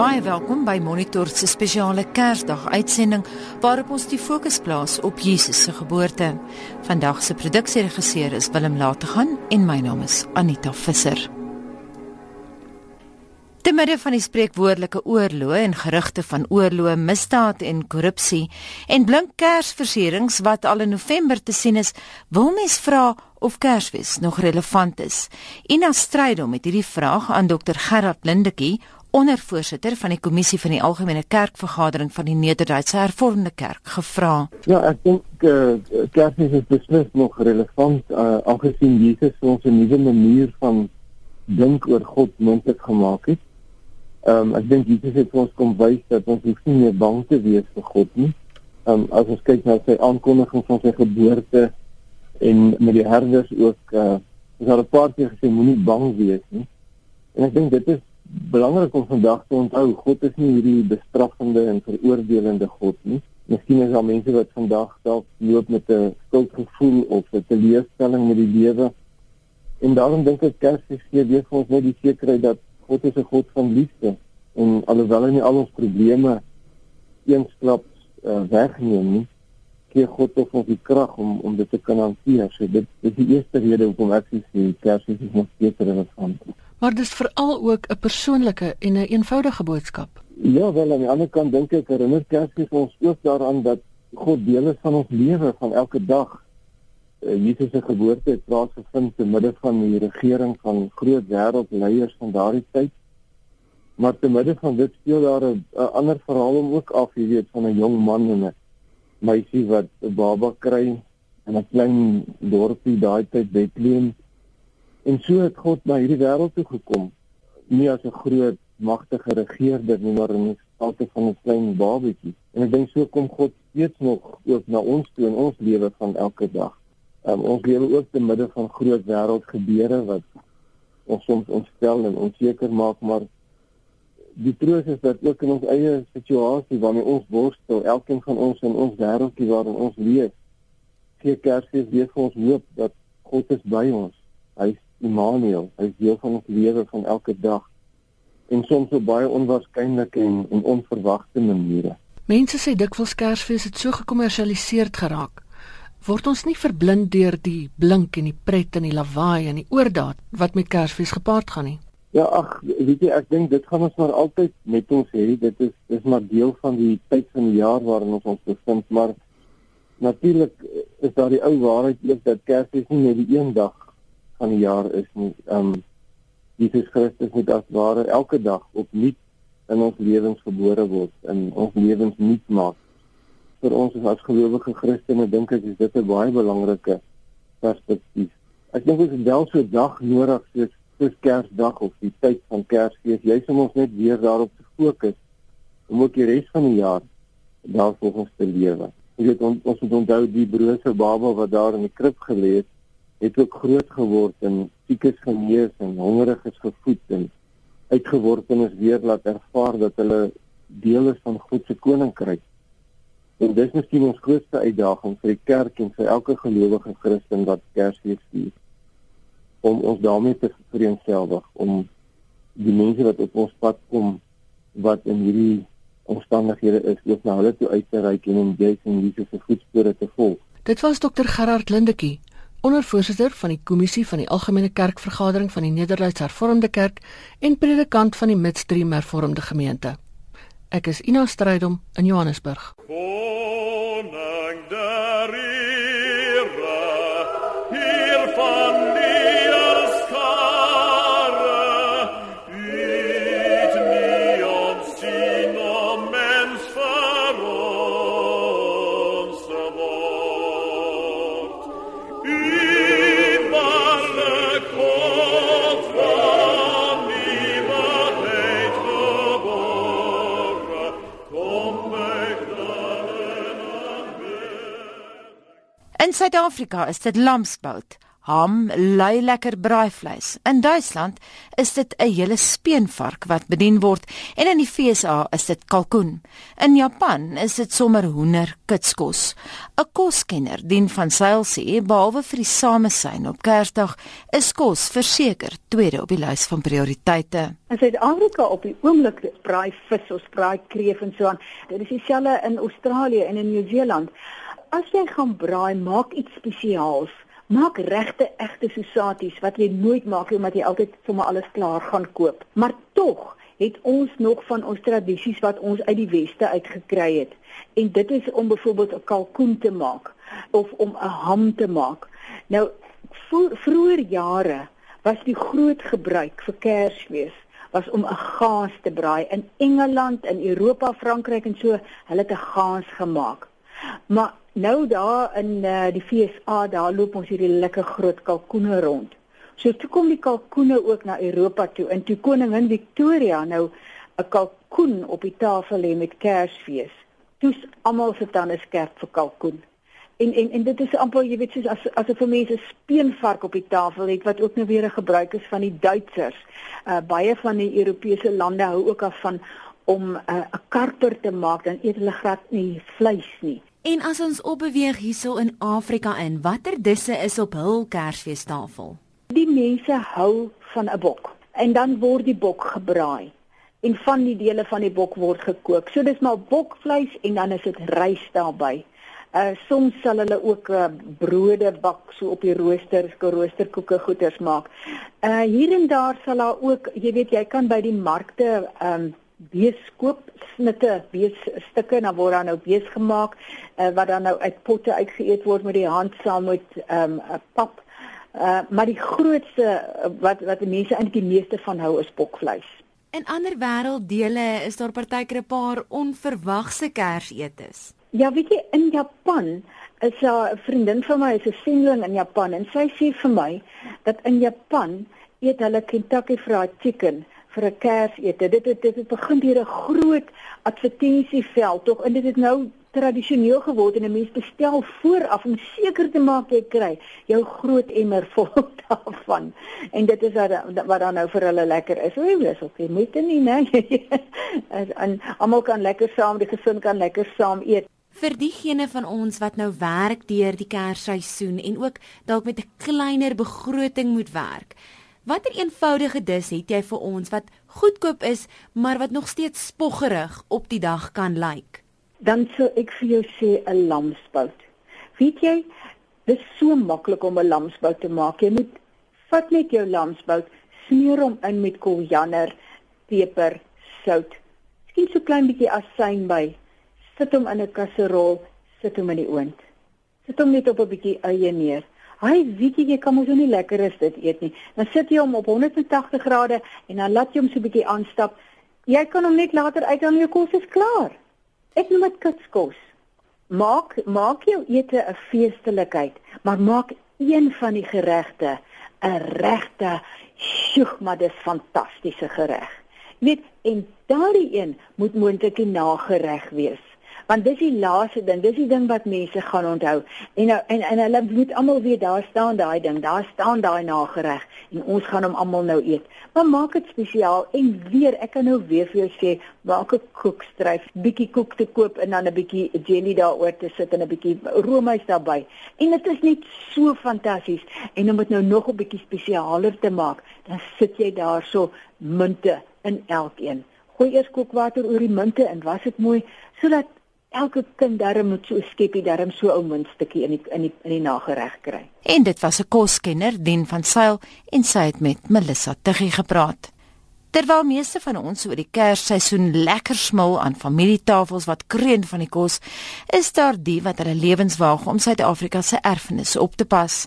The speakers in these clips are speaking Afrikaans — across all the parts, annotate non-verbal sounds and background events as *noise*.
Baie welkom by Monitor se spesiale Kersdag uitsending waarop ons die fokus plaas op Jesus se geboorte. Vandag se produksieregisseur is Willem Lategan en my naam is Anita Visser. Te midde van die spreekwoordelike oorlog en gerugte van oorlog, misdaad en korrupsie en blink Kersversierings wat al in November te sien is, wil mens vra of Kersfees nog relevant is. Ina Strydom het hierdie vraag aan Dr Gerard Lindekie ondervoorsitter van die kommissie van die algemene kerkvergadering van die Nederduitse Hervormde Kerk gevra. Ja, ek dink eh uh, Kersfees is beslis nog relevant uh, aangesien Jesus ons 'n nuwe manier van dink oor God moontlik gemaak het. Ehm um, ek dink Jesus het ons kom wys dat ons nie meer bang te wees vir God nie. Ehm um, as ons kyk na sy aankondiging van sy geboorte en met die herders ook eh uh, is daar 'n paar keer gesê moenie bang wees nie. En ek dink dit is belangrik om vandag te onthou God is nie hierdie bestraffende en veroordelende God nie. Miskien is daar mense wat vandag dalk loop met 'n skuldgevoel of 'n teleurstelling met die lewe. En daarom dink ek Kersfees gee weer vir ons net die sekerheid dat God is 'n God van liefde en alhoewel hy nie al ons probleme eensklaps uh, wegneem nie, gee God tog ons die krag om om dit te kan hanteer. So dit is die eerste rede hoekom ek sê Kersfees is nog beter as van maar dis veral ook 'n persoonlike en 'n een eenvoudige boodskap. Ja, wel aan die ander kant dink ek herinner Kersfees ons ook daaraan dat God deel is van ons lewe van elke dag. Uh, Jesus se geboorte het plaasgevind te midde van die regering van groot wêreldleiers van daardie tyd. Maar te midde van dit speel daar 'n ander verhaal om ook af, jy weet, van 'n jong man en 'n meisie wat 'n baba kry in 'n klein dorpie daai tyd Bethlehem En so het God na hierdie wêreld toe gekom, nie as 'n groot magtige regerder nie, maar in gestalte van 'n klein babatjie. En ek dink so kom God steeds nog ook na ons toe in ons lewe van elke dag. Um, ons lewe ook te midde van groot wêreldgebeure wat ons soms ontstel en onseker maak, maar die troos is dat ook in ons eie situasie waarmee ons worstel, elkeen van ons in ons wêreldjie waarin ons leef, gee Kersfees weer vir ons hoop dat God is by ons. Hy Immanuel, hy is deel van ons lewe van elke dag en soms op baie onwaarskynlike en, en onverwagte maniere. Mense sê dikwels Kersfees het so gekommersialiseer geraak. Word ons nie verblind deur die blink en die pret en die lawaai en die oordaat wat met Kersfees gepaard gaan nie? Ja, ag, weet jy, ek dink dit gaan ons maar altyd met ons hê. Dit is dis maar deel van die tyd van die jaar waarin ons ons bevind, maar natuurlik is daar die ou waarheid ook dat Kersfees nie net die een dag van die jaar is nie. Ehm um, Jesus Christus moet as ware elke dag opnuut in ons lewens gebore word en ons lewens nuut maak. Vir ons as gelowige Christene dink ek is dit 'n baie belangrike perspektief. Ek dink ons het wel so 'n dag nodig soos soos Kersdag of die tyd van Kersfees. Jy sê ons net weer daarop te fokus om ook die res van die jaar daarvolgens te lewe. Jy weet ons, ons moet onthou die brose baba wat daar in die krib gelê het het ook groot geword en siekes genees en hongeriges gevoed en uitgeworpenes weer laat ervaar dat hulle deel is van God se koninkryk. En dis miskien ons grootste uitdaging vir die kerk en vir elke gelowige Christen wat Kersfees vier om ons daarmee te vereensgewig om die mense wat op ons pad kom wat in hierdie omstandighede is, ook na hulle toe uit te reik en om Jesus se voetspore te volg. Dit was dokter Gerard Lindekie ondervoorsitter van die kommissie van die algemene kerkvergadering van die Nederduitse Hervormde Kerk en predikant van die Midstream Hervormde Gemeente. Ek is Ina Strydom in Johannesburg. Koning der Suid-Afrika is dit lamsbout, ham, lui lekker braaivleis. In Duitsland is dit 'n hele speenvark wat bedien word en in die FSA is dit kalkoen. In Japan is dit sommer hoender kitskos. 'n Koskenner dien van Sail sê behalwe vir die samesyn op Kersdag is kos verseker tweede op die lys van prioriteite. In Suid-Afrika op die oomblik braai vis, ons braai kreef en so aan. Dit is dieselfde in Australië en in Nieu-Seeland as jy gaan braai, maak iets spesiaals. Maak regte egte sosaties wat jy nooit maak omdat jy altyd sommer alles klaar gaan koop. Maar tog het ons nog van ons tradisies wat ons uit die weste uitgekry het. En dit is om byvoorbeeld 'n kalkoen te maak of om 'n ham te maak. Nou vroeër jare was die groot gebruik vir Kersfees was om 'n gaas te braai in Engeland, in Europa, Frankryk en so, hulle het 'n gaas gemaak. Maar nou daar in uh, die FSA daar loop ons hierdie lekker groot kalkoene rond. So toe kom die kalkoene ook na Europa toe en toe koningin Victoria nou 'n kalkoen op die tafel hê met Kersfees. Toe almal se tande skerp vir kalkoen. En en en dit is amper jy weet soos as as 'n mense speenvark op die tafel het wat ook nou weer 'n gebruik is van die Duitsers. Uh baie van die Europese lande hou ook af van om 'n uh, karper te maak dan eet hulle glad nie vleis nie. En as ons opbeweeg hierso in Afrika in, watter disse is op hul Kersfeestafel? Die mense hou van 'n bok en dan word die bok gebraai en van die dele van die bok word gekook. So dis maar bokvleis en dan is dit rys daarbey. Uh soms sal hulle ook uh, brode bak so op die rooster, roosterkoeke goeders maak. Uh hier en daar sal daar ook, jy weet jy kan by die markte um beeskoop snitte beesstukke dan word dan nou bees gemaak uh, wat dan nou uit potte uitgeëet word met die hand saam met 'n um, pap. Uh, maar die grootste wat wat mense eintlik die meeste van hou is bokvleis. In ander wêrelddele is daar partykeer 'n paar onverwagse kersetes. Ja, weet jy in Japan is 'n vriendin van my, is 'n sending in Japan en sy sê vir my dat in Japan eet hulle Kentucky Fried Chicken vir 'n Kersete. Dit het dit het begin deur 'n groot advertensieveld tog en dit het nou tradisioneel geword en 'n mens bestel vooraf om seker te maak jy kry jou groot emmer *laughs* vol daarvan. En dit is wat wat dan nou vir hulle lekker is. Hoe is ook jy moet nie, né? *laughs* en almal kan lekker saam, die gesin kan lekker saam eet. Vir diegene van ons wat nou werk deur die Kersseisoen en ook dalk met 'n kleiner begroting moet werk. Watter eenvoudige dis het jy vir ons wat goedkoop is, maar wat nog steeds spoggerig op die dag kan lyk? Dan sou ek vir jou sê 'n lamsbout. Weet jy, dit is so maklik om 'n lamsbout te maak. Jy moet vat net jou lamsbout, smeer hom in met koriander, peper, sout. Skien so klein bietjie asyn by. Sit hom in 'n kasserol, sit hom in die oond. Sit hom net op 'n bietjie eie neer. Hy weet jy, kan mos nie lekker is dit eet nie. Dan sit jy hom op 180 grade en dan laat jy hom so 'n bietjie aanstap. Jy kan hom net later uit aan jou kos is klaar. Ek noem dit kitskos. Maak maak jou ete 'n feestelikheid, maar maak een van die geregte 'n regte sjoeg, maar dis fantastiese gereg. Jy weet, en daardie een moet moontlik 'n nagereg wees want dis die laaste ding dis die ding wat mense gaan onthou. En nou en en hulle moet almal weet daar staan daai ding. Daar staan daai nagereg en ons gaan hom almal nou eet. Maar maak dit spesiaal en weer ek kan nou weer vir jou sê maak 'n koekstryf bietjie koek te koop en dan 'n bietjie jelly daaroor te sit en 'n bietjie roomys daarbey en dit is net so fantasties en om dit nou nog 'n bietjie spesialer te maak dan sit jy daarso munte in elkeen. Gooi eers kookwater oor die munte en was dit mooi sodat elke kind darm moet so skepie darm so ou muntstukkie in die in die in die nagereg kry. En dit was 'n koskenner, Den van Sail en sy het met Melissa Tuggie gepraat. Terwyl meeste van ons oor die Kersseisoen lekker smil aan familietafels wat kreun van die kos, is daar die wat hulle lewens waag om Suid-Afrika se erfenis op te pas.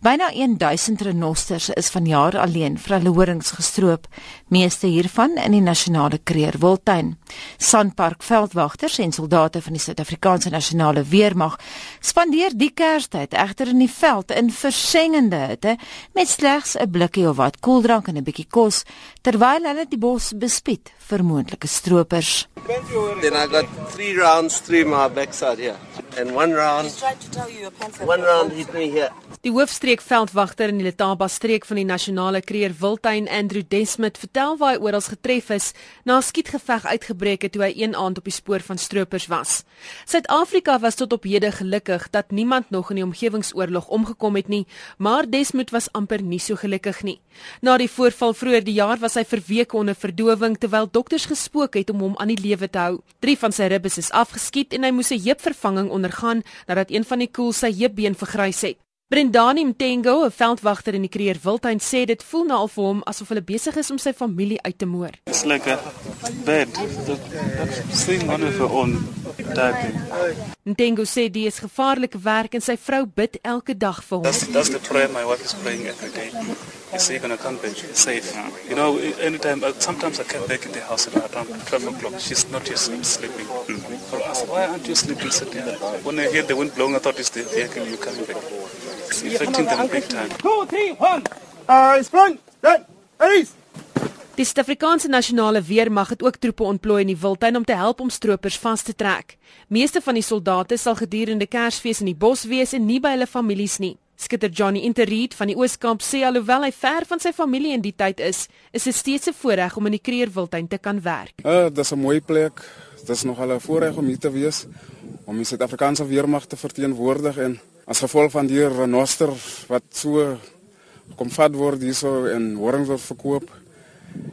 Byna 1000 renosters is vanjaar alleen vir hulle horings gestroop, meeste hiervan in die nasionale Kreer Wildtuin. Sandpark veldwagters en soldate van die Suid-Afrikaanse nasionale weermag spandeer die Kerstyd egter in die veld in versengende hitte met slegs 'n blikkie of wat koeldrank en 'n bietjie kos terwyl hulle die bos bespied vir moontlike stroopers. Then I got 3 rounds through my backside here and one round One round hit me here. Die hoofstreekveldwagter in die Letaba streek van die nasionale kreer Wildtuin Andrew Desmond vertel waar hy oral getref is na 'n skietgeveg uitgebreek het toe hy een aand op die spoor van stroopers was. Suid-Afrika was tot op hede gelukkig dat niemand nog in die omgewingsoorlog omgekom het nie, maar Desmond was amper nie so gelukkig nie. Na die voorval vroeër die jaar was hy vir weke onder verdowing terwyl dokters gespook het om hom aan die lewe te hou. Drie van sy ribbes is afgeskiet en hy moes 'n heupvervanging ondergaan nadat een van die koel sy heupbeen vergrys het. Brendani Mtengo, 'n veldwagter in die Kreer Wildtuin, sê dit voel nou al vir hom asof hulle besig is om sy familie uit te moor. It's like a bed. Sleeping on her own. Mtengo sê dit is gevaarlike werk en sy vrou bid elke dag vir hom. That's, that's the prayer my wife is praying every day. Is he gonna come back safe? You know, anytime, uh, sometimes I come back in the house at around 12 o'clock. She's not yet sleeping. Mm-hmm. I said, why aren't you sleeping? Sit down. When I hear the wind blowing, I thought it's the vehicle you coming back. It's affecting them big time. Two, three, one. Uh, sprint. Then, release. Die Suid-Afrikaanse nasionale weermag het ook troepe ontplooi in die Wildtuin om te help om stroopers vas te trek. Meeste van die soldate sal gedurende Kersfees in die bos wees en nie by hulle families nie. Skitter Johnny Interreed van die Oos-Kaap sê alhoewel hy ver van sy familie in die tyd is, is dit steeds 'n voorreg om in die Kreer Wildtuin te kan werk. Uh, dis 'n mooi plek. Dis nog al 'n voorreg om hier te wees om die Suid-Afrikaanse weermag te verteenwoordig en as gevolg van die renoster wat so kom vat word hierso en horings word verkoop.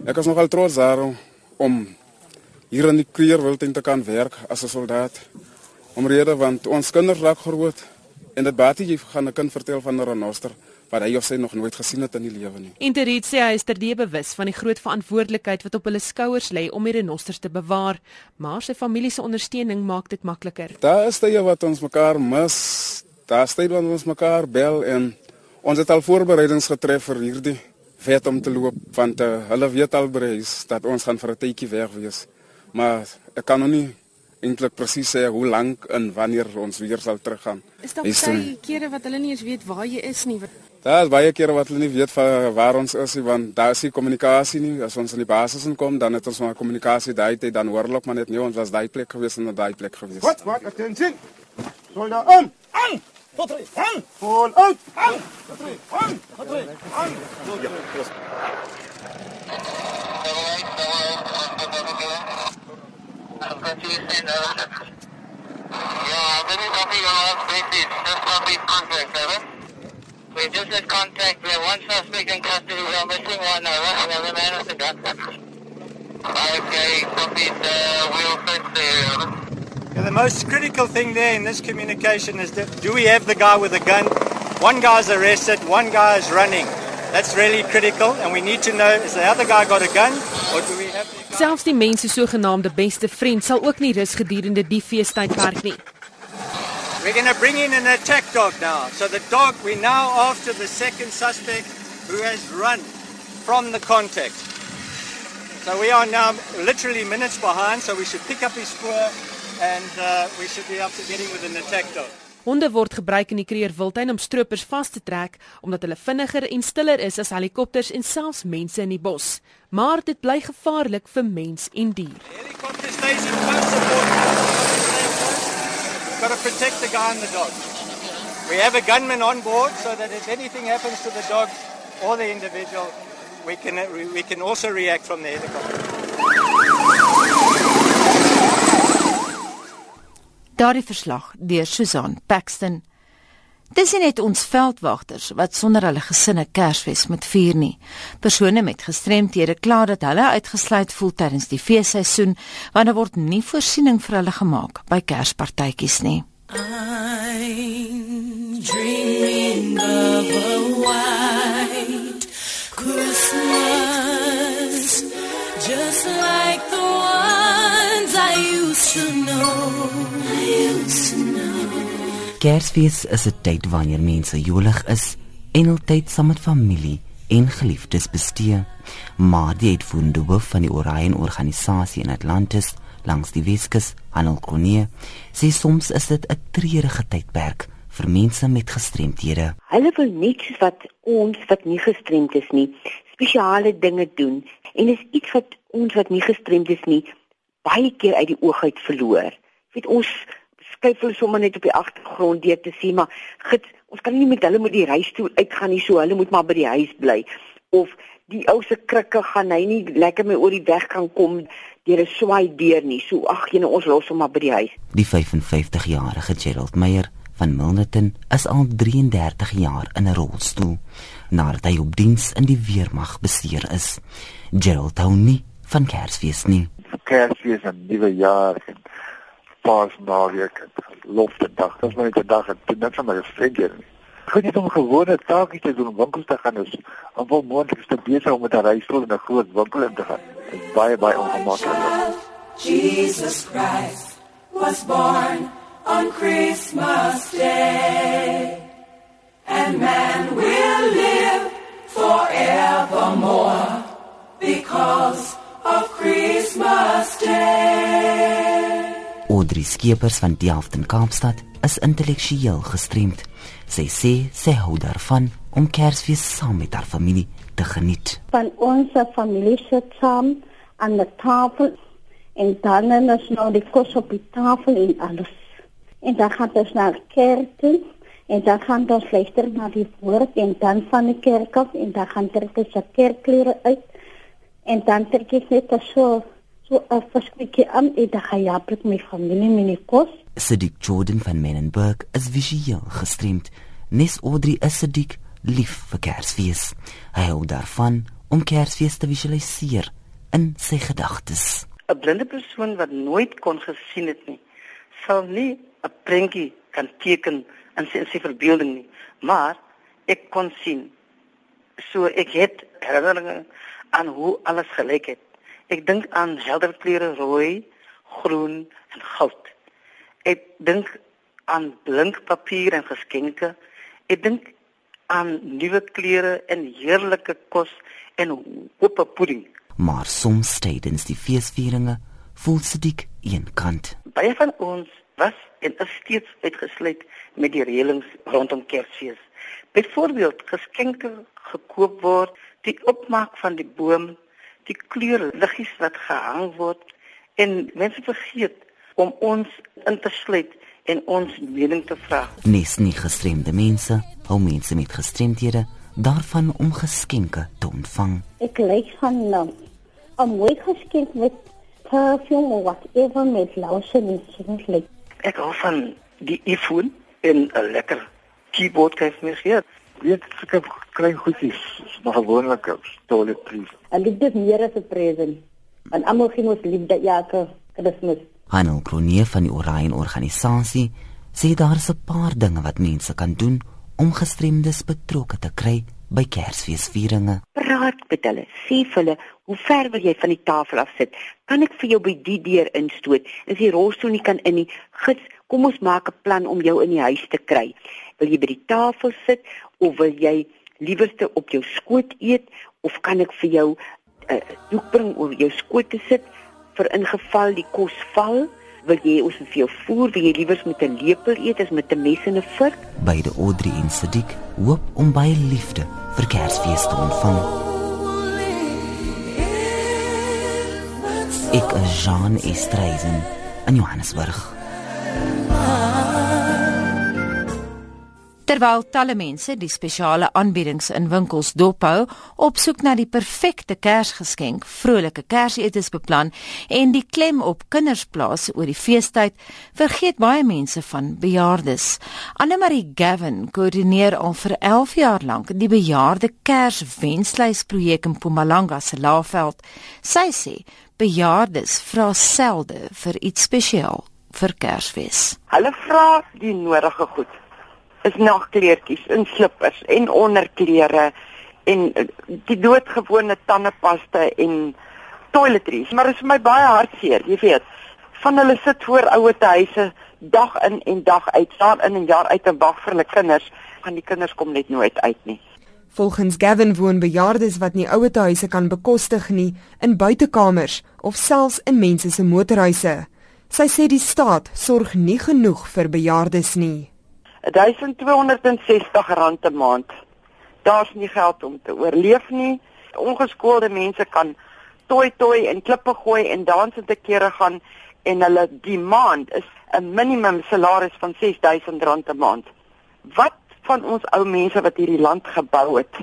Ek is nogal trots daarom om hier in die kreer wil te kan werk as 'n soldaat. Omrede want ons kinders raak groot en dit baie jy gaan 'n kind vertel van 'n renoster wat hy of sy nog nooit gesien het in die lewe nie. Interit sê hy is terdee bewus van die groot verantwoordelikheid wat op hulle skouers lê om die renosters te bewaar, maar sy familie se ondersteuning maak dit makliker. Daar is tye wat ons mekaar mis. Daar is tye wat ons mekaar bel en ons het al voorbereidings getref vir hierdie vet om te loop want uh, hulle weet al bereis dat ons gaan vir 'n tydjie weg wees. Maar ek kan nog nie eintlik presies sê hoe lank en wanneer ons weer sal teruggaan. Is daar baie kere wat hulle nie eens weet waar jy is nie? Daar is baie kere wat hulle nie weet van waar ons is nie want daar is nie kommunikasie nie. As ons in die basis inkom, dan het ons maar kommunikasie daai tyd dan oorloop maar net nie ons was daai plek gewees en daai plek gewees. Wat? Wat? Attention. Soldaat aan. Aan. Tot drie. Aan. Vol uit. Aan. Tot drie. Aan. Tot drie. Aan. Ja. We just had contact. We have one suspect in custody. We are missing one. Uh, another man with a gun. Okay, copy the wheel fence there. Yeah, the most critical thing there in this communication is that do we have the guy with the gun? One guy's arrested, one guy is running. That's really critical and we need to know is the other guy got a gun or do we have the Selfs die mense sogenaamde beste vriend sal ook nie rus gedurende die feestydperk nie. We're going to bring in an attack dog now. So the dog we now after the second suspect who has run from the contact. So we are now literally minutes behind so we should pick up his spoor and uh, we should be up to getting with an attack dog. Honde word gebruik in die Kreer Wildtuin om stroopers vas te trek omdat hulle vinniger en stiller is as helikopters en selfs mense in die bos. Maar dit bly gevaarlik vir mens en dier. Helicopter station close support. Got to protect the guy and the dog. We have a gunman on board so that if anything happens to the dog or the individual, we can we can also react from the helicopter. Daardie verslag deur Susan Paxton. Dis net ons veldwagters wat sonder hulle gesinne Kersfees moet vier nie. Persone met gestremthede kla dat hulle uitgesluit voel tydens die feesseisoen want daar word nie voorsiening vir hulle gemaak by Kerspartytjies nie. I'm dreaming of a white Christmas just like the ones I used to know. I used to know. Kersfees is 'n tyd wanneer mense jolig is en altyd saam met familie en geliefdes bestee. Maar die uitvoerende hoof van die Orion organisasie in Atlantis langs die Weskus, Hanel Kronie, sê soms is dit 'n treurige tydperk vir mense met gestremthede. Hulle wil net soos wat ons wat nie gestremd is nie, spesiale dinge doen en dis iets wat ons wat nie gestremd is nie baie keer uit die oog uit verloor. Weet ons skuif hulle sommer net op die agtergrond deur te sien maar gits ons kan nie met hulle met die reis toe uitgaan nie so hulle moet maar by die huis bly of die ou se krikke gaan hy nie lekker mee oor die weg kan kom deur 'n swaai deur nie so ag jy nou ons los hom maar by die huis Die 55-jarige Gerald Meyer van Milnerton is al 33 jaar in 'n rolstoel nadat hy op diens in die weermag beseer is. Gerald hou nie van Kersfees nie. Kersfees en nuwe jaar en Paasnaweek en loftedag. Dit is maar net 'n dag en dit net van my vriende. Goed is om gewone taakies te doen winkels te gaan is. Om wel moontlik is te besig om met 'n reisstoel in 'n groot winkel in te gaan. Dit is baie baie ongemaklik. Jesus Christ was born on Christmas Day. And man will live forevermore because of Christmas Day. Audrey Skeepers van Delft in Kaapstad is intellektueel gestremd. Sy sê sy hou daarvan om Kersfees saam met haar familie te geniet. Van ons familie sit saam aan die tafel en dan is nou die kos op die tafel en alles. En dan gaan ons na kerk toe en dan gaan ons luister na die woord en dan van die kerk af en dan gaan ons se kerkklere uit en dan trek ek net so so 'n verskikkie aan en dan gaan ja met my familie met die kos. Sidik Jordan van Menenberg is visueel gestremd. Nes Audrey is Sidik lief vir Kersfees. Hy hou daarvan om Kersfees te visualiseer in sy gedagtes. 'n Blinde persoon wat nooit kon gesien het nie, sal nie 'n prentjie kan teken in sy, in sy verbeelding nie, maar ek kon sien. So ek het herinneringe aan hoe alles gelyk het. Ek dink aan helder kleure rooi, groen en goud. Ek dink aan blink papier en geskenke. Ek dink aan nuwe klere en heerlike kos en hoop pudding. Maar soms tydens die feesvieringe voel Sidik eenkant. Baie van ons was en is steeds uitgesluit met die reëlings rondom Kersfees. Byvoorbeeld geskenke gekoop word, die opmaak van die boom, die kleurliggies wat gehang word en mense vergeet om ons in te sluit en ons mening te vra. Nes nie gestremde mense, hou mense met gestremdhede daarvan om geskenke te ontvang. Ek lyk van nou 'n mooi geskenk met perfume of whatever met lotion en soos lyk. Ek hou van die iPhone en 'n lekker keyboard kan jy gee. Weet het klein goedjies, maar gewoonlik toiletries. En dit is meer as 'n present. En almal gee ons liefde elke Kersfees. Hanel Kronie van die Orion organisasie sê daar is 'n paar dinge wat mense kan doen om gestremdes betrokke te kry by Kersfeesvieringe. Praat met hulle, sê vir hulle, hoe ver wil jy van die tafel af sit? Kan ek vir jou by die deur instoot? As jy rolstoel nie kan in nie, gits, kom ons maak 'n plan om jou in die huis te kry. Wil jy by die tafel sit of wil jy liewerste op jou skoot eet of kan ek vir jou 'n uh, doek bring om jou skoot te sit vir ingeval die kos val? Wil jy ons vir jou voer, wil jy liewers met 'n lepel eet as met 'n mes en 'n vork? Beide Audrey en Sidik hoop om baie liefde vir Kersfees te ontvang. Ek is Jean Estreisen in Johannesburg. Terwyl talle mense die spesiale aanbiedings in winkels dophou, op soek na die perfekte Kersgeskenk, vrolike Kersetes beplan en die klem op kinders plaas oor die feestyd, vergeet baie mense van bejaardes. Anne-Marie Gavin koördineer al vir 11 jaar lank die bejaarde Kerswenslys projek in Mpumalanga se Laagveld. Sy sê bejaardes vra selde vir iets spesiaal vir Kersfees. Hulle vra die nodige goed is nagkleertjies en slippers en onderklere en eh, die doodgewone tandepasta en toiletries. Maar dit is vir my baie hartseer, jy weet. Van hulle sit voor ouer huise dag in en dag uit, jaar in en jaar uit en wag vir hulle kinders, want die kinders kom net nooit uit nie. Volgens Gavin woon bejaardes wat nie ouer huise kan bekostig nie in buitekamers of selfs in mense se motorhuise. Sy sê die staat sorg nie genoeg vir bejaardes nie. 1260 rand 'n maand. Daar's nie geld om te oorleef nie. Ongeskoolde mense kan toi toi en klippe gooi en dans en te kere gaan en hulle demand is 'n minimum salaris van R6000 'n maand. Wat van ons ou mense wat hierdie land gebou het?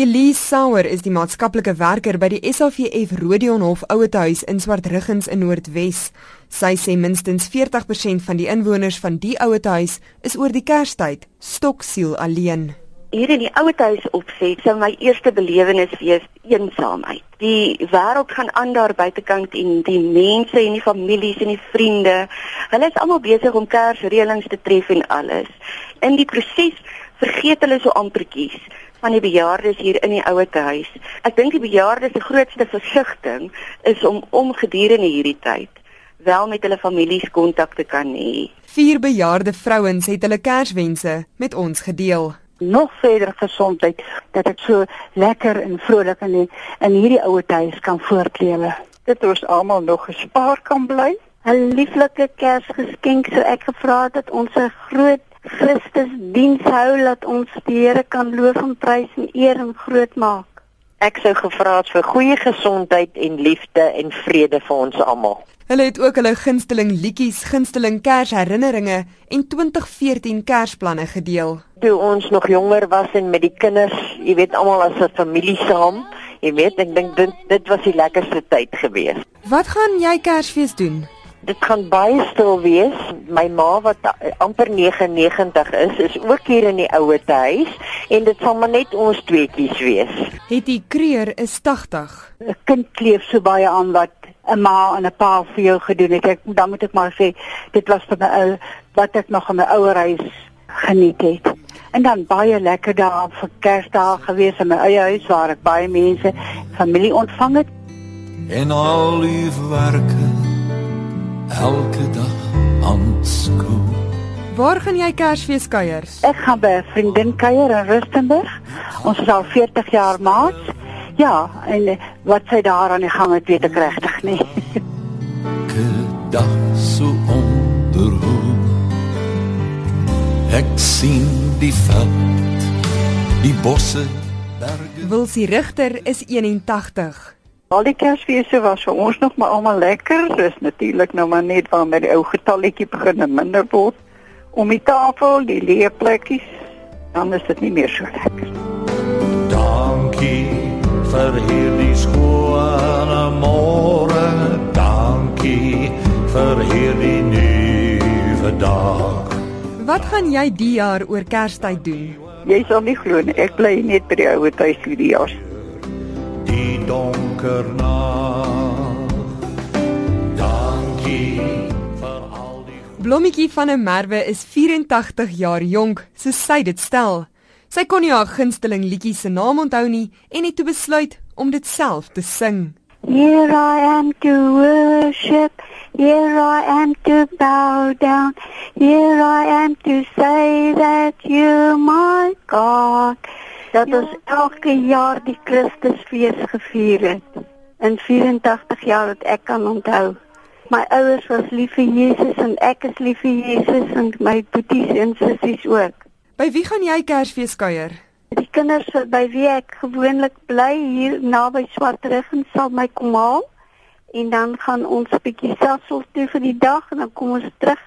Elise Sauer is die maatskaplike werker by die SAVF Rodionhof Ouetehuis in Swartruggens in Noordwes. Sy sê minstens 40% van die inwoners van die ouetehuis is oor die Kerstyd stoksiel alleen. Hier in die ouetehuis opset sou my eerste belewenis wees eensaamheid. Die wêreld gaan aan daar buitekant en die mense en die families en die vriende, hulle is almal besig om Kersreëlings te tref en alles. In die proses vergeet hulle so ampertjies van die bejaardes hier in die ouete huis. Ek dink die bejaardes se grootste versigtiging is om om gedurende hierdie tyd wel met hulle families kontak te kan hê. Vier bejaarde vrouens het hulle Kerswense met ons gedeel. Nog verder gesondheid dat ek so lekker en vrolik in die, in hierdie ouete huis kan voortlewe. Dit ons almal nog gespaar kan bly. 'n Lieflike Kersgeskenk so ek gevra het dat ons 'n groot Christus diens hou dat ons die Here kan loof en prys en eer en groot maak. Ek sou gevra het vir goeie gesondheid en liefde en vrede vir ons almal. Hulle het ook hulle gunsteling liedjies, gunsteling Kersherinneringe en 2014 Kersplanne gedeel. Toe ons nog jonger was en met die kinders, jy weet almal as 'n familie saam, jy weet ek dink dit dit was die lekkerste tyd gewees. Wat gaan jy Kersfees doen? Dit gaan baie stil wees. My ma wat amper 99 is, is ook hier in die ouer huis en dit sal maar net ons tweeetjies wees. Het die kreer is 80. 'n Kind kleef so baie aan wat 'n ma en 'n pa vir jou gedoen het. Ek dan moet ek maar sê dit was vir my wat ek nog in my ouer huis geniet het. En dan baie lekker dae vir Kersdae gewees in my eie huis waar ek baie mense, familie ontvang het. En al die werke elke dag aanskou. Waar gaan jy Kersfees kuier? Ek gaan by 'n vriendin kuier in Rustenburg. Ons is al 40 jaar maats. Ja, en eh, wat sy daar aan die gang het, weet ek regtig nie. Elke dag so onderhoek. Ek sien die veld, die bosse, berge. Wilsie Rigter is 81. Al die Kersfeeste was vir ons nog maar almal lekker. Dis natuurlik nou maar net waar met die ou getalletjie begin minder word om die tafel, die leeplekkies, dan is dit nie meer so lekker. Dankie vir hierdie skone môre. Dankie vir hierdie nuwe dag. Wat gaan jy die jaar oor Kerstyd doen? Jy sal nie glo nie, ek bly net by die ou huis hierdie jaar die donker nag. Dankie vir al die Blommetjie van 'n merwe is 84 jaar jonk, so sy dit stel. Sy kon nie haar gunsteling liedjie se naam onthou nie en het toe besluit om dit self te sing. Here I am to worship, here I am to bow down, here I am to say that you my God dat ja. ons elke jaar die Christusfees gevier het. In 84 jaar wat ek kan onthou. My ouers was lief vir Jesus en ek is lief vir Jesus en my boeties en sissies ook. By wie gaan jy Kersfees kuier? Die kinders by wie ek gewoonlik bly hier naby Swartruggen sal my kom haal en dan gaan ons bietjie selfs toe vir die dag en dan kom ons terug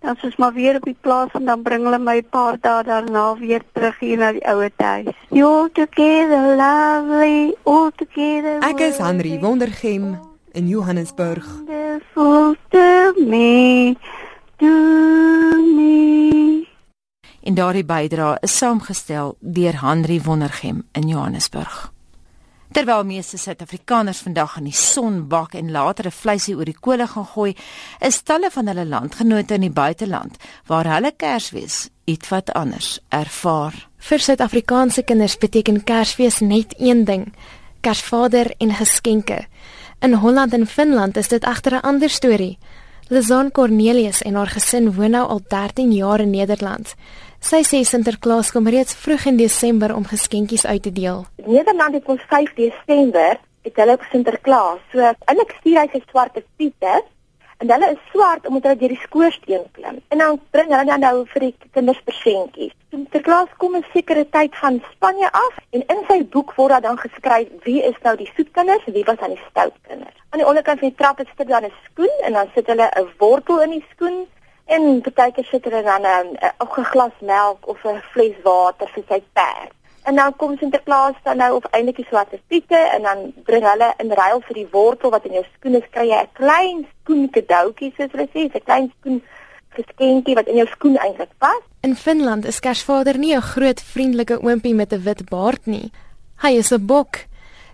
Dan soos maar weer op die plaas en dan bring hulle my 'n paar dae daarna weer terug hier na die ouer huis. You together lovely, all together. Ek is Henry Wondergem in Johannesburg. To me, to me. En daardie bydrae is saamgestel deur Henry Wondergem in Johannesburg. Terwyl meeste Suid-Afrikaners vandag in die son bak en later 'n vleisie oor die kolle gaan gooi, is talle van hulle landgenote in die buiteland waar hulle Kersfees ietwat anders ervaar. Vir Suid-Afrikaanse kinders beteken Kersfees net een ding: Kersvader en geskenke. In Holland en Finland is dit agter 'n ander storie. Lizon Cornelius en haar gesin woon nou al 13 jaar in Nederland. Sy sê Sinterklaas kom reeds vroeg in Desember om geskenkies uit te deel. Nederland het ons 5 Desember het hulle Sinterklaas. So eintlik stuur hy sy swarte piete En hulle is swart omdat hulle deur die skoorsteen klim. En dan bring hulle dan nou vir die kinders persentjies. Sinterklaas kom 'n sekere tyd van Spanje af en in sy boek word daar dan geskryf wie is nou die soet kinders en wie was aan die stout kinders. Aan die onderkant van die trap is dit dan 'n skoen en dan sit hulle 'n wortel in die skoen en partykeer sit hulle dan 'n 'n glas melk of 'n fles water vir sy perd. En dan kom Sinterklaas dan nou of eintlik die swarte piete en dan bring hulle in ruil vir die wortel wat in jou skoene kry jy 'n klein skoen cadeautjie soos hulle sê, 'n klein skoen geskenkie wat in jou skoen eintlik pas. In Finland is Kersvader nie 'n groot vriendelike oompie met 'n wit baard nie. Hy is 'n bok.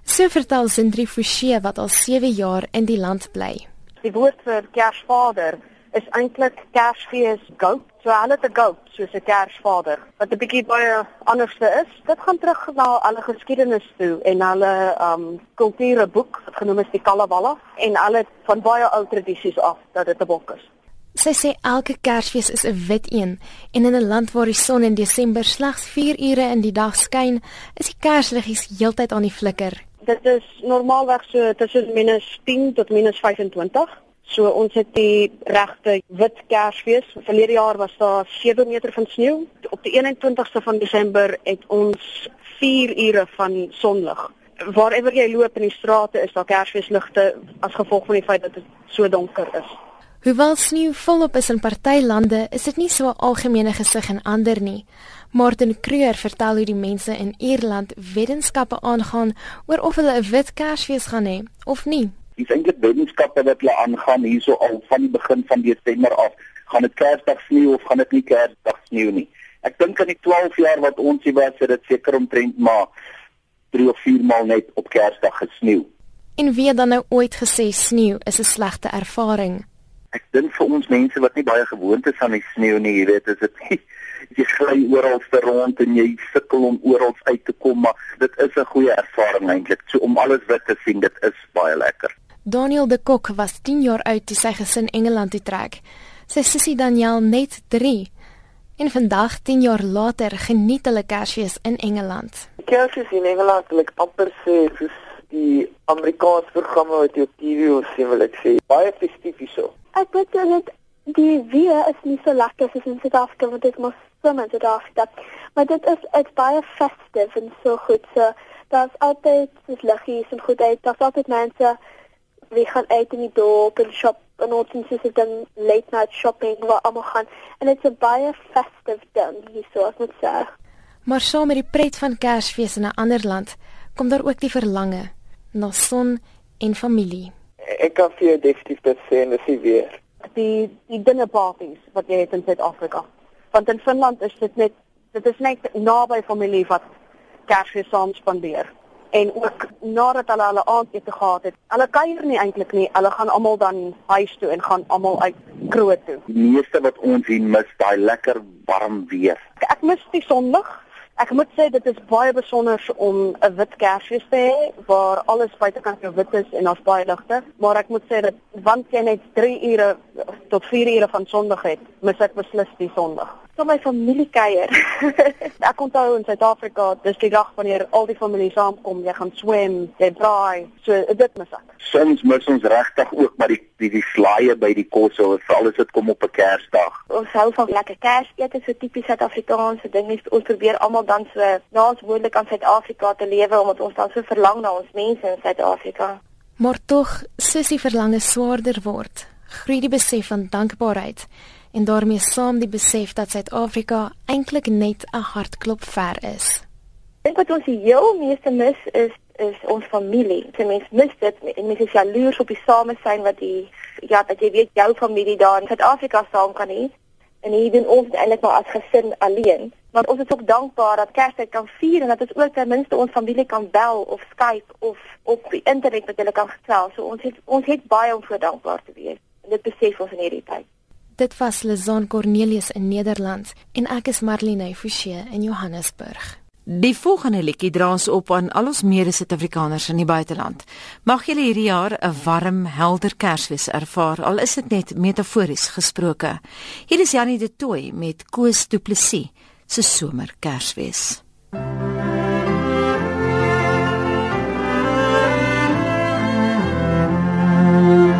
So vertel Sindri Fouché wat al 7 jaar in die land bly. Die woord vir Kersvader is eintlik Kersfees goat. So hulle het 'n goat soos 'n Kersvader wat 'n bietjie baie anders is. Dit gaan terug na hulle geskiedenis toe en hulle um kulture boek wat genoem is die Kalevala en hulle van baie ou tradisies af dat dit 'n bok is. Sy sê elke Kersfees is 'n wit een en in 'n land waar die son in Desember slegs 4 ure in die dag skyn, is die kersliggies heeltyd aan die flikker. Dit is normaalweg so tussen -10 tot -25. So ons het die regte wit Kersfees. Verlede jaar was daar 7 meter van sneeu. Op die 21ste van Desember het ons 4 ure van sonlig. Waarever jy loop in die strate is daar Kersfeesligte as gevolg van die feit dat dit so donker is. Hoewel sneeu volop is in party lande, is dit nie so 'n algemene gesig in ander nie. Martin Kreur vertel hoe die mense in Ierland wetenskappe aangaan oor of hulle 'n wit Kersfees gaan hê of nie. Dis eintlik wetenskappe wat hulle aangaan hierso al van die begin van Desember af. Gaan dit Kersdag sneeu of gaan dit nie Kersdag sneeu nie? Ek dink aan die 12 jaar wat ons hier was, het dit seker omtrent maar 3 of 4 maal net op Kersdag gesneeu. En wie dan nou ooit gesê sneeu is 'n slegte ervaring? Ek dink vir ons mense wat nie baie gewoond is aan die sneeu nie, jy weet, is dit *laughs* jy gly oral ter rond en jy sukkel om oral uit te kom, maar dit is 'n goeie ervaring eintlik. So om alles wit te sien, dit is baie lekker. Daniel de Kok was 10 jaar oud toe sy gesin Engeland toe trek. Sy sussie Daniel net 3. En vandag 10 jaar later geniet hulle Kersfees in Engeland. Kersfees in Engeland, ek amper sê soos die Amerikaanse programme wat jy op TV sien, wil ek sê, baie festief hierso. Ek dink dit die weer is nie so lekker soos in Suid-Afrika want dit mos sommer dit af dat maar dit is dit baie festive en so goed so daar's altyd soos liggies en goed uit daar's altyd mense wie gaan uit in die dorp en shop en ons sien soos dan late night shopping waar almal gaan en dit's 'n baie festive ding hier so as moet sê. Maar saam met die pret van Kersfees in 'n ander land kom daar ook die verlange na son en familie. Ek kan vir jou definitief dit sê en dis weer die die dinnerparties wat jy het in Suid-Afrika. Want in Finland is dit net dit is net naby familie wat Kersfees saam spandeer en ook nadat hulle hulle aandete gehad het. Hulle kuier nie eintlik nie. Hulle gaan almal dan huis toe en gaan almal uit kroeg toe. Die meeste wat ons hier mis, daai lekker warm weer. Ek mis die sonlig. Ek moet sê dit is baie besonder om 'n wit Kersfees te hê waar alles buitekant jou wit is en daar's baie ligte, maar ek moet sê dat want jy net 3 ure tot 4 ure van sonlig het, mis ek beslis die sonlig so my familie kuier. *laughs* ek onthou in Suid-Afrika, dis die dag wanneer al die familie saamkom, jy gaan swem, jy braai, so dit mis ek. Soms mis ons regtig ook maar die die, die slaaie by die kos, of alles wat kom op 'n Kersdag. Ons hou van lekker Kersete, so tipies Suid-Afrikaanse ding. Ons probeer almal dan so naas moontlik aan Suid-Afrika te lewe omdat ons dan so verlang na ons mense in Suid-Afrika. Maar tog, sussie verlang swaarder word. Groei die besef van dankbaarheid en daarmee saam die besef dat Suid-Afrika eintlik net 'n hartklop ver is. Dink wat ons heel meeste mis is is ons familie. Dit mens mis dit en mens is jaloers op die samesyn wat die ja, dat jy weet jou familie daar in Suid-Afrika saam kan hê. En hier doen ons eintlik maar as gesin alleen. Maar ons is ook dankbaar dat Kersfees kan vier en dat ons ook ten minste ons familie kan bel of Skype of op die internet met hulle kan gesels. So ons het ons het baie om voor dankbaar te wees. En dit besef ons in hierdie tyd. Dit was Lezon Cornelius in Nederland en ek is Marlene Forsie in Johannesburg. Die volgende liedjie dra ons op aan al ons mede-Suid-Afrikaners in die buiteland. Mag julle hierdie jaar 'n warm, helder Kersfees ervaar, al is dit net metafories gesproke. Hier is Janie de Tooi met Koos Du Plessis se somer Kersfees. vrede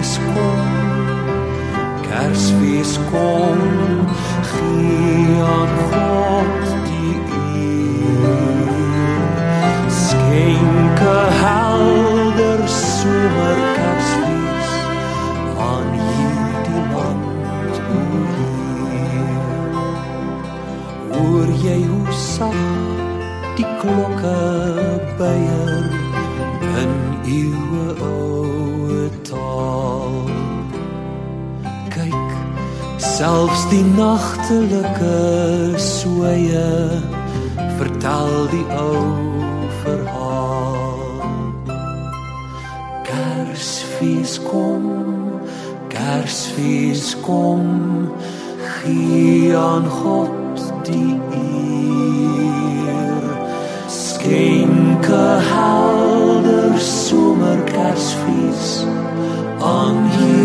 Kersfees kom Kersfees kom gee aan God die eer. Skenke helder somer Kersfees aan hierdie land Hoor jy hoe sag die klokke byer selfs die nagtelike soeye vertel die ou verhaal. Kersfees kom Kersfees kom gee aan God die eer. Skenke helder somer Kersfees aan hierdie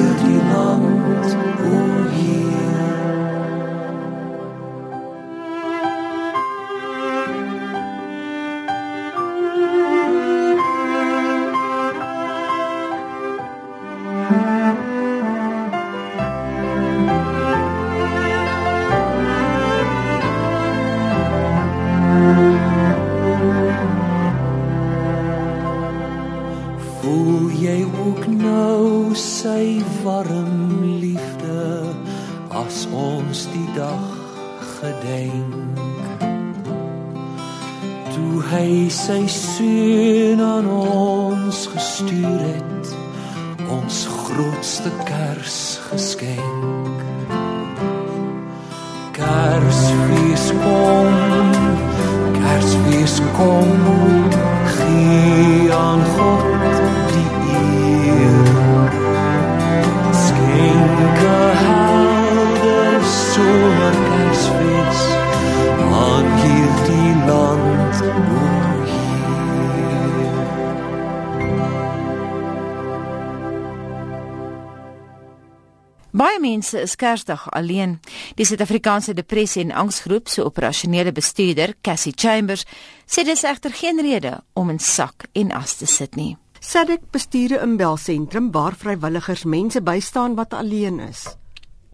Mense is Kersdag alleen. Die Suid-Afrikaanse Depressie en Angsgroep se operasionele bestuurder, Cassie Chambers, sê dis egter geen rede om in sak en as te sit nie. SADC bestuur 'n inbelsentrum waar vrywilligers mense bystaan wat alleen is.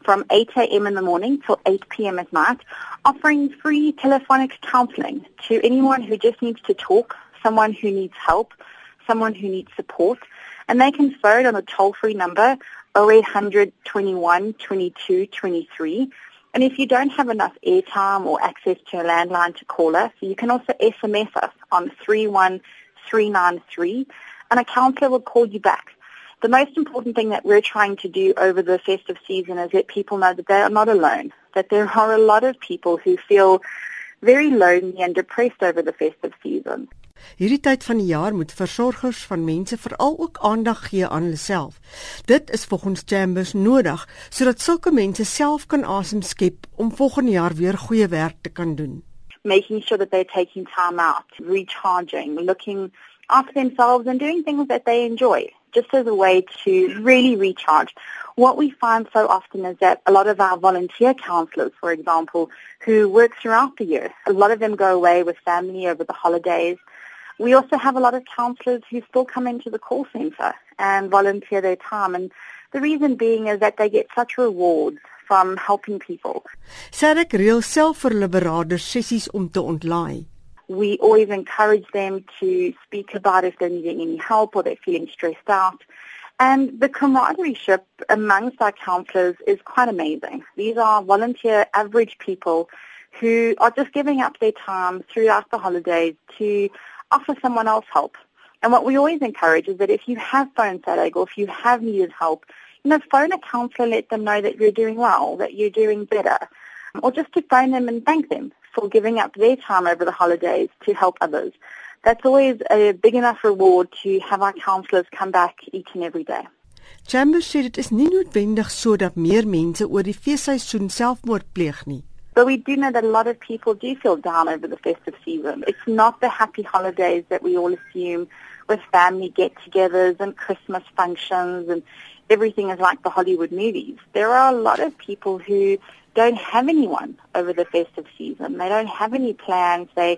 from 8 a.m. in the morning till 8 p.m. at night, offering free telephonic counseling to anyone who just needs to talk, someone who needs help, someone who needs support. And they can phone on a toll-free number 0800 21 22 23. And if you don't have enough airtime or access to a landline to call us, you can also SMS us on 31393 and a counsellor will call you back. The most important thing that we're trying to do over the festive season is let people know that they are not alone, that there are a lot of people who feel very lonely and depressed over the festive season. Hierdie tyd van die jaar moet versorgers van mense veral ook aandag gee aan hulself. Dit is volgens Chambers nodig sodat sulke mense self kan asem skep om volgende jaar weer goeie werk te kan doen. Making sure that they're taking time out, recharging, looking after themselves and doing things that they enjoy, just as a way to really recharge. What we find so often is that a lot of our volunteer counselors, for example, who work throughout the year, a lot of them go away with family over the holidays. We also have a lot of counselors who still come into the call center and volunteer their time. And the reason being is that they get such rewards from helping people. SADC reël self vir hulle beraders sessies om te ontlaai. We always encourage them to speak about if they're needing any help or they're feeling stressed out. And the camaraderie amongst our counselors is quite amazing. These are volunteer average people who are just giving up their time throughout the holidays to offer someone else help. And what we always encourage is that if you have phoned SADAG or if you have needed help, you know, phone a counsellor, let them know that you're doing well, that you're doing better, or just to phone them and thank them for giving up their time over the holidays to help others. That's always a big enough reward to have our counsellors come back each and every day. Chambers sê dit is nie noodwendig sodat meer mense oor die feesseisoen selfmoord pleeg. But we do know that a lot of people do feel down over the festive season. It's not the happy holidays that we all assume with family get-togethers and Christmas functions and everything is like the Hollywood movies. There are a lot of people who don't have anyone over the festive season. They don't have any plans. They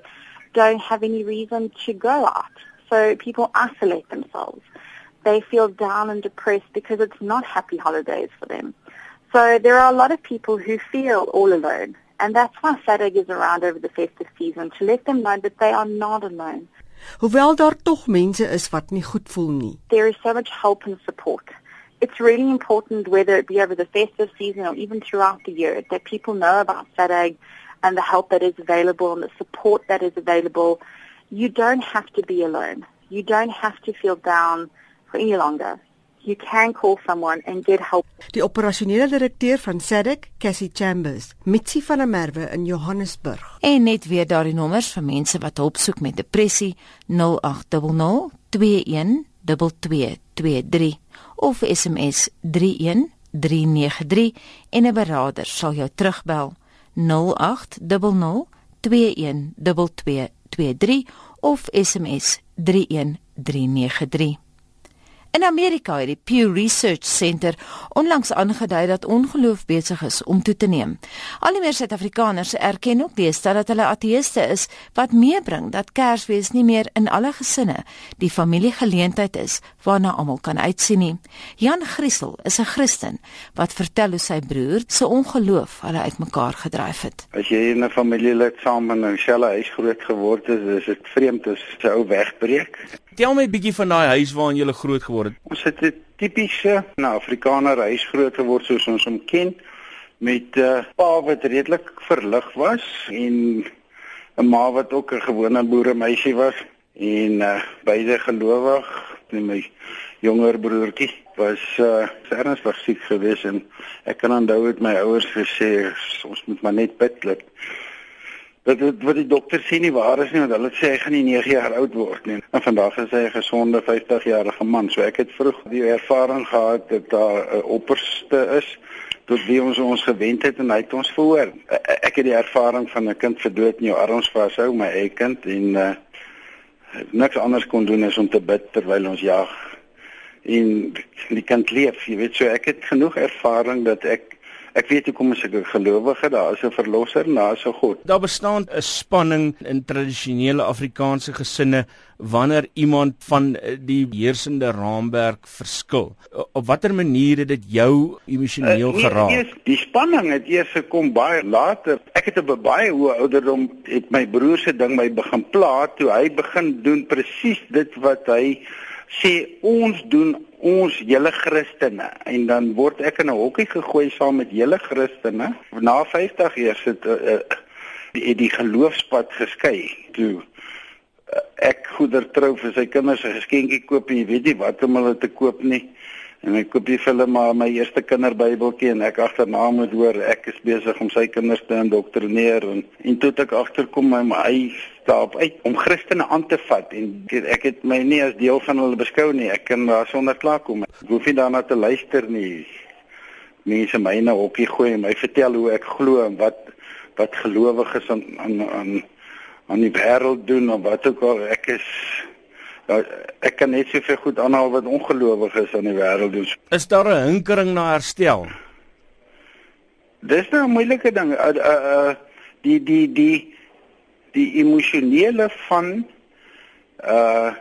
don't have any reason to go out. So people isolate themselves. They feel down and depressed because it's not happy holidays for them. So there are a lot of people who feel all alone. And that's why SADAG is around over the festive season to let them know that they are not alone. Hoewel daar tog mense is wat nie goed voel nie. There is so much help and support. It's really important whether it be over the festive season or even throughout the year that people know about SADAG and the help that is available and the support that is available. You don't have to be alone. You don't have to feel down for any longer. You can call someone and get help. Die operasionele direkteur van SADC, Cassie Chambers, Mitsi van der Merwe in Johannesburg. En net weer daardie nommers vir mense wat hulp soek met depressie 0800 212223 of SMS 31393 en 'n beraader sal jou terugbel 0800 212223 of SMS 31393 In Amerika het die Pew Research Center onlangs aangedui dat ongeloof besig is om toe te neem. Al die meer Suid-Afrikaners erken ook deesdae dat hulle ateëste is, wat meebring dat Kersfees nie meer in alle gesinne die familiegeleentheid is waarna almal kan uitsien nie. Jan Griesel is 'n Christen wat vertel hoe sy broer se ongeloof hulle uitmekaar gedryf het. As jy in 'n familielid saam in 'n selle huis groot geword het, is dit vreemd as 'n ou wegbreek. Tel my bietjie van daai huis waarin jy groot geword het. Ons het 'n tipiese nou Afrikaner huis groot geword soos ons hom ken met 'n uh, pa wat redelik verlig was en 'n ma wat ook 'n gewone boeremeisie was en uh, beide gelowig. En my jonger broertjie was uh, ernstig siek geweest en ek kan onthou het my ouers gesê ons moet maar net bid dat Dit wat die dokter sê nie waar is nie want hulle sê hy gaan nie 9 jaar oud word nie. En vandag is hy 'n gesonde 50-jarige man. So ek het vroeg die ervaring gehad dat daar 'n opperste is tot wie ons ons gewend het en hy het ons verhoor. Ek het die ervaring van 'n kind verdood in jou arms vashou, my eie kind en uh, niks anders kon doen as om te bid terwyl ons jag. En die kind leef, jy weet so ek het genoeg ervaring dat ek Ek weet hoe kom as ek 'n gelowige, daar is 'n verlosser, daar is 'n God. Daar bestaan 'n spanning in tradisionele Afrikaanse gesinne wanneer iemand van eh, die heersende raamwerk verskil. Op watter manier het dit jou emosioneel uh, nee, geraak? Eers, die spanning het eers gekom baie later. Ek het op 'n baie hoë ouderdom het my broer se ding my begin pla toe hy begin doen presies dit wat hy sê ons doen ons hele Christene en dan word ek in 'n hokkie gegooi saam met hele Christene. Na 50 jaar sit uh, die, die geloofspad geskei. Toe uh, ek goeder trou vir sy kinders 'n geskenkie koop en jy weet nie wat om hulle te koop nie. En ek koop die hulle maar my eerste kinderbybeltjie en ek agterna moet hoor ek is besig om sy kinders te indoktrineer en en toe ek agterkom my my stap uit om Christene aan te vat en ek het my nie as deel van hulle beskou nie. Ek kan daar sonder klaarkom. Ek hoef nie daarna te luister nie. Mense my na hokkie gooi en my vertel hoe ek glo en wat wat gelowiges aan aan aan aan die wêreld doen of wat ook al ek is Ja, ek kan net soveel goed aanhaal wat ongelowiges aan die wêreld doen. Is daar 'n hinkering na herstel? Dis nou 'n moeilike ding. Uh, uh, uh die die die die emosionele van uh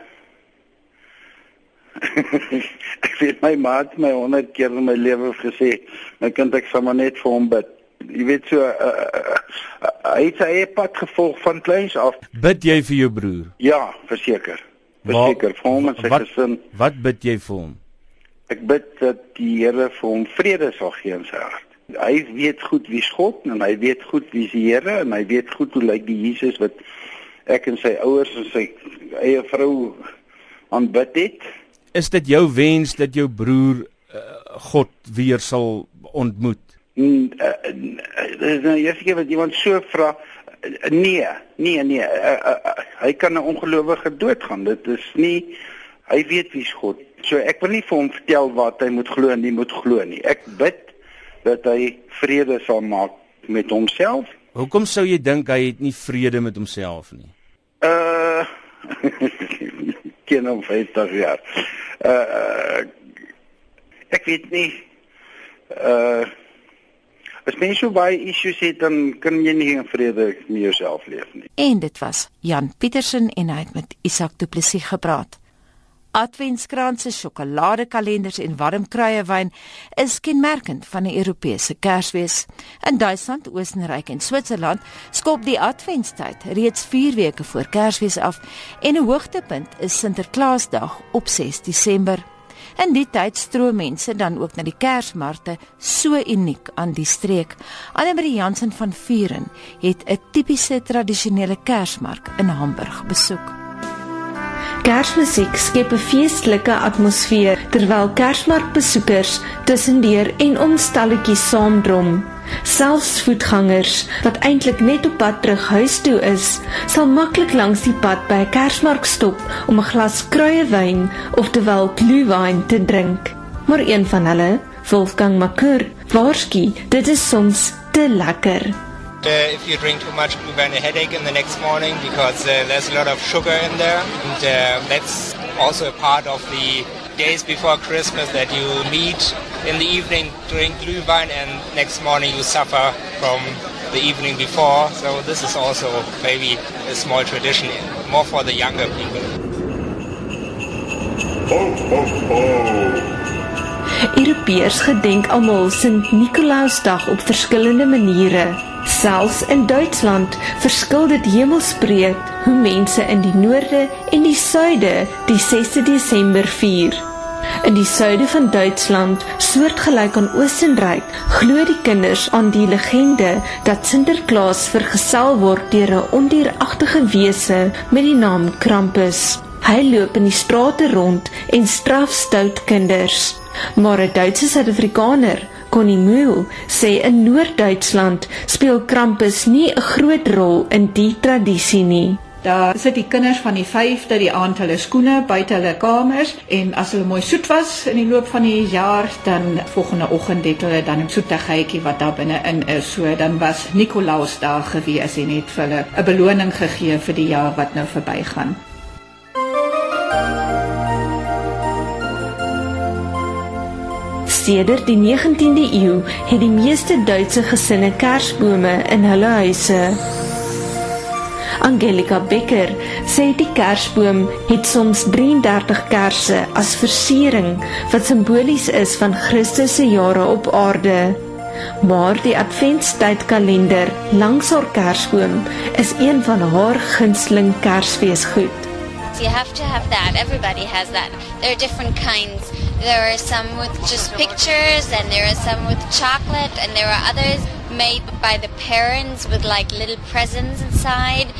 *laughs* ek weet my maat my honderd keer in my lewe gesê my kind ek sal maar net vir hom bid jy weet so uh, uh, uh, hy het sy pad gevolg van kleins af bid jy vir jou broer ja verseker verseker vir hom en sy wat, gesin wat bid jy vir hom ek bid dat die Here vir hom vrede sal gee in sy hart hy weet goed wie's God en hy weet goed wie's die Here en hy weet goed hoe lyk die Jesus wat ek en sy ouers en sy eie vrou aanbid het. Is dit jou wens dat jou broer uh, God weer sal ontmoet? Mm, uh, dis nou eers keer wat iemand so vra nee, nee, nee. Uh, uh, uh, hy kan 'n ongelowige doodgaan. Dit is nie hy weet wie's God. So ek wil nie vir hom vertel wat hy moet glo en nie moet glo nie. Ek bid dat hy vrede sal maak met homself Hoekom sou jy dink hy het nie vrede met homself nie? Uh ken hom 50 jaar. Uh ek weet nie. Uh as mens so baie issues het dan kan jy nie in vrede met jouself leef nie. En dit was Jan Pietersen en hy het met Isak Du Plessis gepraat. Adventskranse, sjokoladekalenders en warm kruiewyn is kenmerkend van die Europese Kersfees. In Duitsland, Oostenryk en Switserland skop die Adventstyd reeds 4 weke voor Kersfees af en 'n hoogtepunt is Sinterklaasdag op 6 Desember. In die tyd stroom mense dan ook na die Kersmarkte, so uniek aan die streek. Annelie Jansen van Vuren het 'n tipiese tradisionele Kersmark in Hamburg besoek. Kersmusiek skep 'n feestelike atmosfeer terwyl Kersmarkbesoekers tussendeur en om stalletjies saamdrom. Selfs voetgangers wat eintlik net op pad terug huis toe is, sal maklik langs die pad by 'n Kersmark stop om 'n glas kruiewyn of terwyl glühwein te drink. Maar een van hulle, Wolfgang Makur, waarsku, dit is soms te lekker. Uh, if you drink too much, you get a headache in the next morning because uh, there's a lot of sugar in there. And uh, that's also a part of the days before Christmas that you meet in the evening, drink Glühwein, and next morning you suffer from the evening before. So this is also maybe a small tradition, more for the younger people. Ho, ho, ho. Europeërs gedenk almal Sint Nikolaasdag op verskillende maniere. Selfs in Duitsland verskil dit hemelsbreed hoe mense in die noorde en die suide die 6de Desember vier. In die suide van Duitsland, soortgelyk aan Oostenryk, glo die kinders aan die legende dat Sinterklaas vergesel word deur 'n ondieragtige wese met die naam Krampus. Hy loop in die strate rond en straf stout kinders. Maar 'n Duitse Suid-Afrikaner Connie Mühl sê in Noord-Duitsland speel Krampus nie 'n groot rol in die tradisie nie. Daar sit die kinders van die 5de die aand hulle skoene buite hulle kamers en as hulle mooi soet was in die loop van die jaar dan volgende oggend het hulle dan 'n soetigheidjie wat daar binne in is. So dan was Nikolaas daar gewees en het vir hulle 'n beloning gegee vir die jaar wat nou verbygaan. Sedert die 19de eeu het die meeste Duitse gesinne kersbome in hulle huise. Angelika Becker sê die kersboom het soms 33 kersse as versiering wat simbolies is van Christus se jare op aarde. Maar die adventstydkalender langs haar kersboom is een van haar gunsteling kersfeesgoed. You have to have that. Everybody has that. There are different kinds. There are some with just pictures, and there are some with chocolate, and there are others made by the parents with like little presents inside.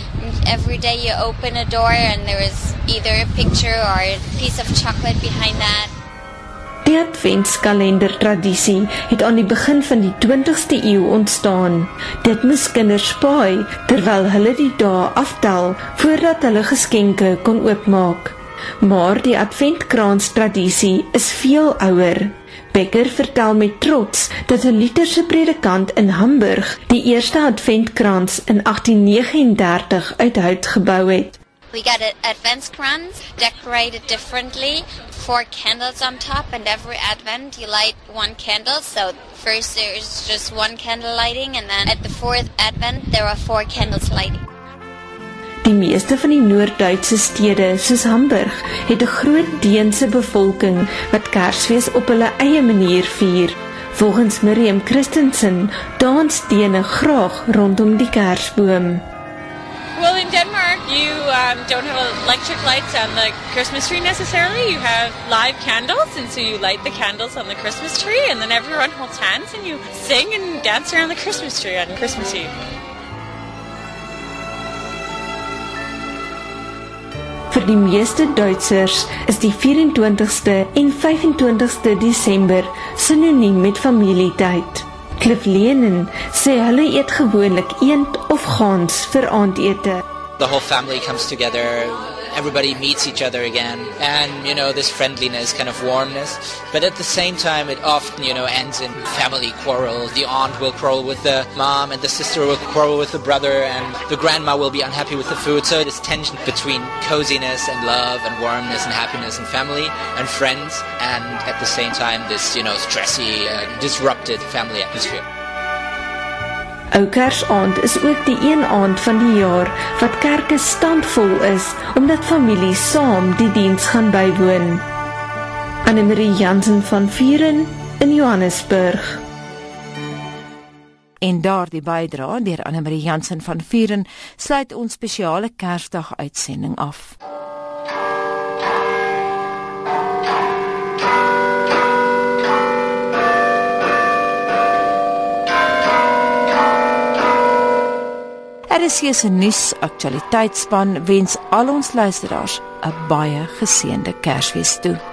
Every day you open a door, and there is either a picture or a piece of chocolate behind that. Die adventskalender tradisie het aan die begin van die 20ste eeu ontstaan. Dit moes kinders spaai terwyl hulle die dae aftel voordat hulle geskenke kon oopmaak. Maar die adventkrans tradisie is veel ouer. Becker vertel met trots dat 'n Lutherse predikant in Hamburg die eerste adventkrans in 1839 uit hout gebou het. We got an adventskrans decorated differently, four candles on top and every advent you light one candle. So first there's just one candle lighting and then at the fourth advent there are four candles lighting. Die meeste van die Noord-Duitse stede, soos Hamburg, het 'n groot Deense bevolking wat Kersfees op hulle eie manier vier. Volgens Miriam Christensen dans Dene graag rondom die Kersboom. Well, in Denmark, you um, don't have electric lights on the Christmas tree necessarily. You have live candles, and so you light the candles on the Christmas tree, and then everyone holds hands and you sing and dance around the Christmas tree on Christmas Eve. Vir die meeste Duitsers is die 24ste en 25ste Desember sinoniem met familietyd. Cliff Lenen sê hulle eet gewoonlik eend of gans vir aandete. The whole family comes together everybody meets each other again and you know this friendliness kind of warmness. But at the same time it often you know ends in family quarrels. The aunt will quarrel with the mom and the sister will quarrel with the brother and the grandma will be unhappy with the food. So this tension between coziness and love and warmness and happiness and family and friends and at the same time this you know stressy uh, disrupted family atmosphere Ou Kersaand is ook die een aand van die jaar wat kerke stampvol is omdat families saam die diens gaan bywoon. Anne-Marie Jansen van Vieren in Johannesburg. En daardie bydra deur Anne-Marie Jansen van Vieren sluit ons spesiale Kersdag uitsending af. RC se nuus aktualiteitsspan wens al ons luisteraars 'n baie geseënde Kersfees toe.